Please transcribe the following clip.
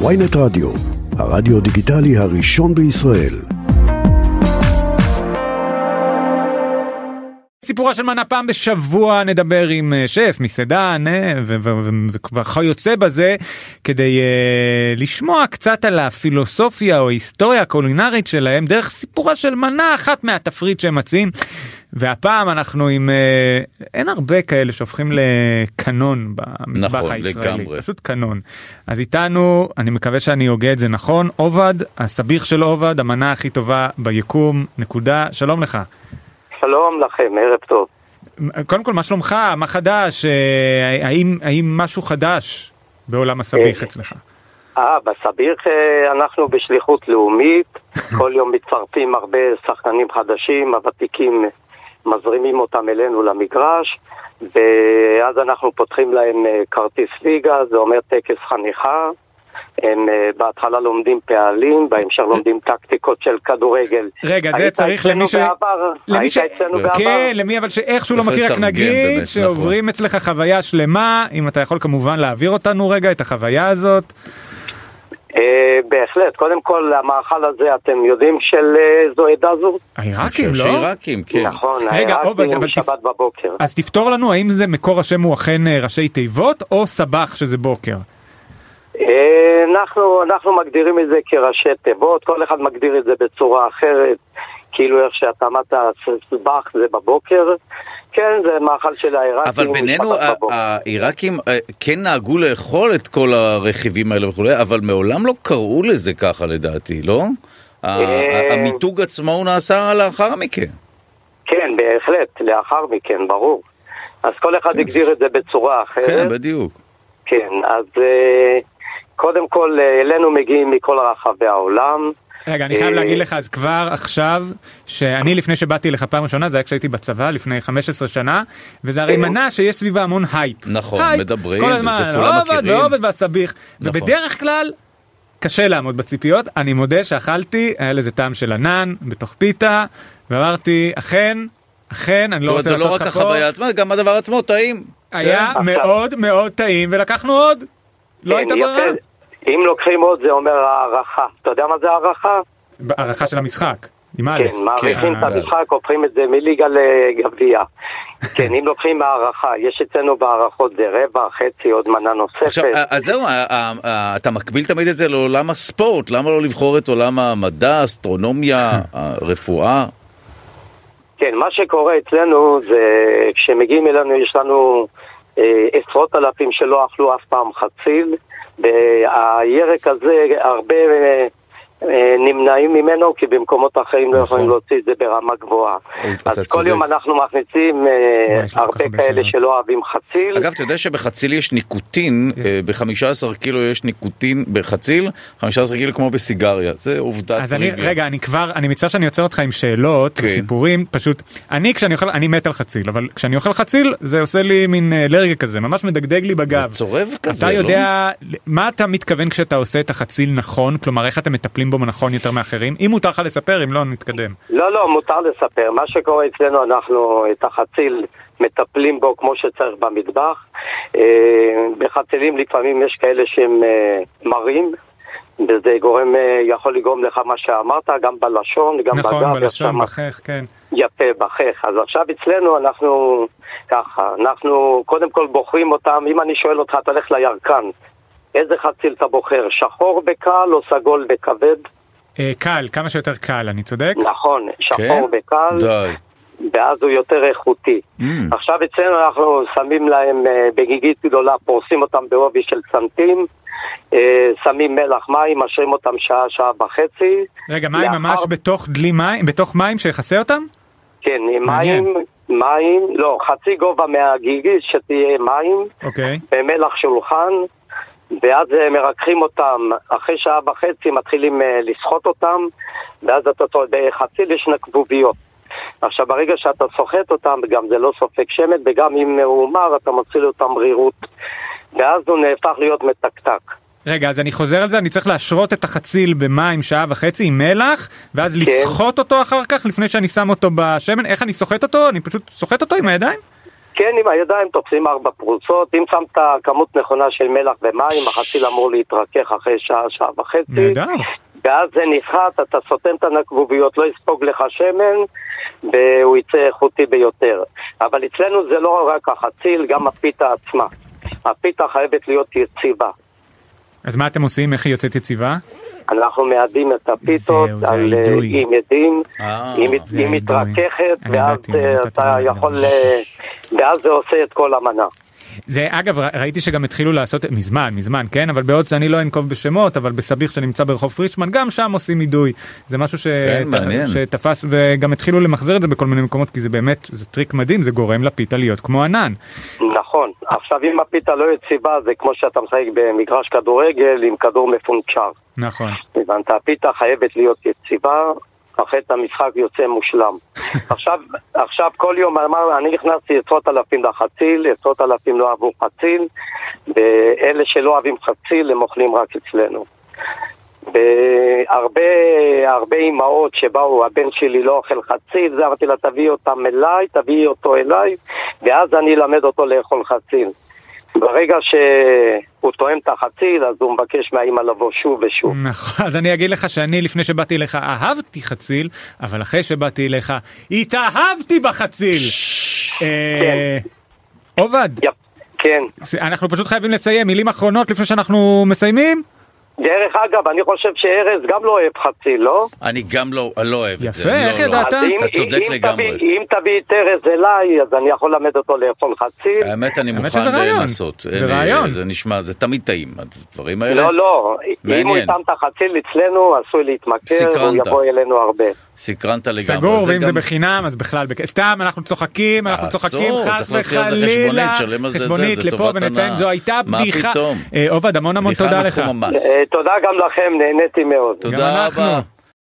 ויינט רדיו, הרדיו דיגיטלי הראשון בישראל. סיפורה של מנה פעם בשבוע נדבר עם אה, שף מסעדן אה, וכיוצא בזה כדי uh, לשמוע קצת על הפילוסופיה או היסטוריה הקולינרית שלהם דרך סיפורה של מנה אחת מהתפריט שהם מציעים. והפעם אנחנו עם uh, אין הרבה כאלה שהופכים לקנון במטבח נכון, הישראלי לגמרי. פשוט קנון אז איתנו אני מקווה שאני הוגה את זה נכון עובד הסביך של עובד המנה הכי טובה ביקום נקודה שלום לך. שלום לכם, ערב טוב. קודם כל מה שלומך מה חדש אה, האם האם משהו חדש בעולם הסביך אה, אצלך. אה, בסביר אה, אנחנו בשליחות לאומית, כל יום מצטרפים הרבה שחקנים חדשים, הוותיקים מזרימים אותם אלינו למגרש, ואז אנחנו פותחים להם אה, כרטיס ליגה, זה אומר טקס חניכה. הם אה, בהתחלה לומדים פעלים, בהמשך לומדים טקטיקות של כדורגל. רגע זה צריך למי ש... בעבר? למי היית ש... אצלנו בעבר? כן למי אבל שאיכשהו לא מכיר רק נגיד באמת, שעוברים אצלך חוויה שלמה אם אתה יכול כמובן להעביר אותנו רגע את החוויה הזאת. אה, בהחלט, קודם כל המאכל הזה אתם יודעים של אה, זו עדה זו? העיראקים לא? שעיראקים, כן. נכון, אבל שבת בבוקר. אז תפתור לנו האם זה מקור השם הוא אכן אה, ראשי תיבות או סבח שזה בוקר. אנחנו, אנחנו מגדירים את זה כראשי תיבות, כל אחד מגדיר את זה בצורה אחרת, כאילו איך שאתה אמרת, סבח זה בבוקר, כן, זה מאכל של העיראקים. אבל בינינו. העיראקים אה, כן נהגו לאכול את כל הרכיבים האלה וכולי, אבל מעולם לא קראו לזה ככה לדעתי, לא? אה, המיתוג עצמו הוא נעשה לאחר מכן. כן, בהחלט, לאחר מכן, ברור. אז כל אחד הגדיר את זה בצורה אחרת. כן, בדיוק. כן, אז אה, קודם כל, אלינו מגיעים מכל רחבי העולם. רגע אני חייב אה, להגיד לך אז כבר עכשיו שאני לפני שבאתי לך פעם ראשונה זה היה כשהייתי בצבא לפני 15 שנה וזה הרי כן. מנה שיש סביבה המון הייפ. נכון, הייפ, מדברים, כל וזה הזמן, כולם עובד מכירים. ועובד והסביך נכון. ובדרך כלל קשה לעמוד בציפיות אני מודה שאכלתי היה לזה טעם של ענן בתוך פיתה ואמרתי אכן אכן אני זאת לא אומרת, רוצה זה לא לעשות רק לך פה החוויה עצמה, גם הדבר עצמו טעים. היה עכשיו- מאוד מאוד טעים ולקחנו עוד. לא כן, הייתה. ברירה. אם לוקחים עוד זה אומר הערכה. אתה יודע מה זה הערכה? הערכה של המשחק. עם א'. כן, מעריכים את אה, המשחק, הופכים את זה מליגה לגביע. כן, אם לוקחים הערכה, יש אצלנו בהערכות זה רבע, חצי, עוד מנה עכשיו, נוספת. אז זהו, ה- ה- ה- אתה מקביל תמיד את זה לעולם הספורט, למה לא לבחור את עולם המדע, אסטרונומיה, הרפואה? כן, מה שקורה אצלנו זה כשמגיעים אלינו יש לנו אה, עשרות אלפים שלא אכלו אף פעם חציל, והירק הזה הרבה אה, נמנעים ממנו כי במקומות אחרים לא נכון. יכולים להוציא את זה ברמה גבוהה. אז כל צודק. יום אנחנו מכניסים אה, כך הרבה כאלה שמות. שלא אוהבים חציל. אגב, אתה יודע שבחציל יש ניקוטין, אה, ב-15 קילו יש ניקוטין בחציל, 15 קילו כמו בסיגריה, זה עובדה אז אני טריוויה. רגע אני כבר אני מצטער שאני עוצר אותך עם שאלות כן. וסיפורים פשוט אני כשאני אוכל אני מת על חציל אבל כשאני אוכל חציל זה עושה לי מין אה, אלרגיה כזה ממש מדגדג לי בגב. זה צורב כזה, אתה לא? יודע מה אתה מתכוון כשאתה עושה את החציל נכון כלומר איך אתם מטפלים בו נכון יותר מאחרים אם מותר לך לספר אם לא נתקדם. לא, לא, מותר לספר. מה שקורה אצלנו, אנחנו את החציל מטפלים בו כמו שצריך במטבח. אה, בחצילים לפעמים יש כאלה שהם אה, מרים, וזה גורם, אה, יכול לגרום לך מה שאמרת, גם בלשון, גם נכון בגב. בלשון יש שם בחך כן. יפה, בחך. אז עכשיו אצלנו אנחנו ככה, אנחנו קודם כל בוחרים אותם, אם אני שואל אותך, אתה הולך לירקן, איזה חציל אתה בוחר, שחור בקל או סגול בכבד? אה, קל כמה שיותר קל אני צודק? נכון, כן? שחור בקל. די. ואז הוא יותר איכותי. Mm. עכשיו אצלנו אנחנו שמים להם אה, בגיגית גדולה, פורסים אותם בעובי של סנטים, אה, שמים מלח מים, משרים אותם שעה, שעה וחצי. רגע מים לאחר- ממש בתוך דלי מים בתוך מים שיכסה אותם? כן, מעניין. מים, מים, לא, חצי גובה מהגיגית שתהיה מים, אוקיי. במלח שולחן, ואז אה, מרככים אותם, אחרי שעה וחצי מתחילים אה, לסחוט אותם, ואז אתה, בחציל יש נקבוביות. עכשיו, ברגע שאתה סוחט אותם, גם זה לא סופק שמן, וגם אם הוא מר, אתה מציל אותם רירות. ואז הוא נהפך להיות מתקתק. רגע אז אני חוזר על זה אני צריך להשרות את החציל במים שעה וחצי עם מלח ואז כן. לסחוט אותו אחר כך לפני שאני שם אותו בשמן איך אני סוחט אותו אני פשוט סוחט אותו עם הידיים? כן, עם הידיים תופסים ארבע פרוסות, אם שמת כמות נכונה של מלח ומים, החציל אמור להתרכך אחרי שעה, שעה וחצי. נהדר. ואז זה נסחט, אתה סותם את הנקבוביות, לא יספוג לך שמן, והוא יצא איכותי ביותר. אבל אצלנו זה לא רק החציל, גם הפיתה עצמה. הפיתה חייבת להיות יציבה. אז מה אתם עושים? איך היא יוצאת יציבה? אנחנו מאדים את הפיתות זהו, זה על, אה. עם עדים, אה, היא. מתרככת, ואז אה, אתה יכול, ואז זה עושה את כל המנה. זה אגב ראיתי שגם התחילו לעשות מזמן מזמן כן אבל בעוד שאני לא אנקוב בשמות אבל בסביח שנמצא ברחוב פרישמן גם שם עושים אידוי זה משהו ש... כן, מעניין. שתפס וגם התחילו למחזר את זה בכל מיני מקומות כי זה באמת זה טריק מדהים זה גורם לפיתה להיות כמו ענן. נכון. עכשיו, אם הפיתה לא יציבה, זה כמו שאתה משחק במגרש כדורגל עם כדור מפונצ'ר. נכון. הבנת? הפיתה חייבת להיות יציבה, אחרת המשחק יוצא מושלם. עכשיו, עכשיו כל יום, אמר, אני הכנסתי עשרות אלפים לחציל, עשרות אלפים לא אהבו חציל, ואלה שלא אוהבים חציל, הם אוכלים רק אצלנו. והרבה הרבה אימהות שבאו, הבן שלי לא אוכל חציל, זה אמרתי לה, תביאי אותם אליי, תביאי אותו אליי, ואז אני אלמד אותו לאכול חציל. ברגע שהוא טועם את החציל, אז הוא מבקש מהאימא לבוא שוב ושוב. נכון אז אני אגיד לך שאני לפני שבאתי אליך אהבתי חציל אבל אחרי שבאתי אליך התאהבתי בחציל. אה, עובד יפ, כן. אנחנו פשוט חייבים לסיים מילים אחרונות לפני שאנחנו מסיימים. דרך אגב, אני חושב שארז גם לא אוהב חציל, לא? אני גם לא לא אוהב את זה. יפה, לא, איך לא. ידעת? אם- אתה צודק אם לגמרי. תביא- אם תביא את ארז אליי, אז אני יכול ללמד אותו לאכול חציל. האמת אני האמת מוכן. לנסות. זה רעיון. זה נשמע, זה תמיד טעים, הדברים האלה. לא, לא, אם הוא מעניין. יטעם את החציל אצלנו, עשוי להתמכר, הוא. יבוא אלינו הרבה. סקרנת לגמרי. סגור זה ואם זה גם- בחינם אז בכלל בכ- סתם אנחנו צוחקים אנחנו אסור, צוחקים חס זה וחלילה חשבונית, שלם על זה, זה, חשבונית זה לפה ונציין הנאה. זו הייתה מה בדיחה פתאום? אה, עובד המון המון תודה לך. אה, תודה גם לכם, נהניתי מאוד. תודה. רבה.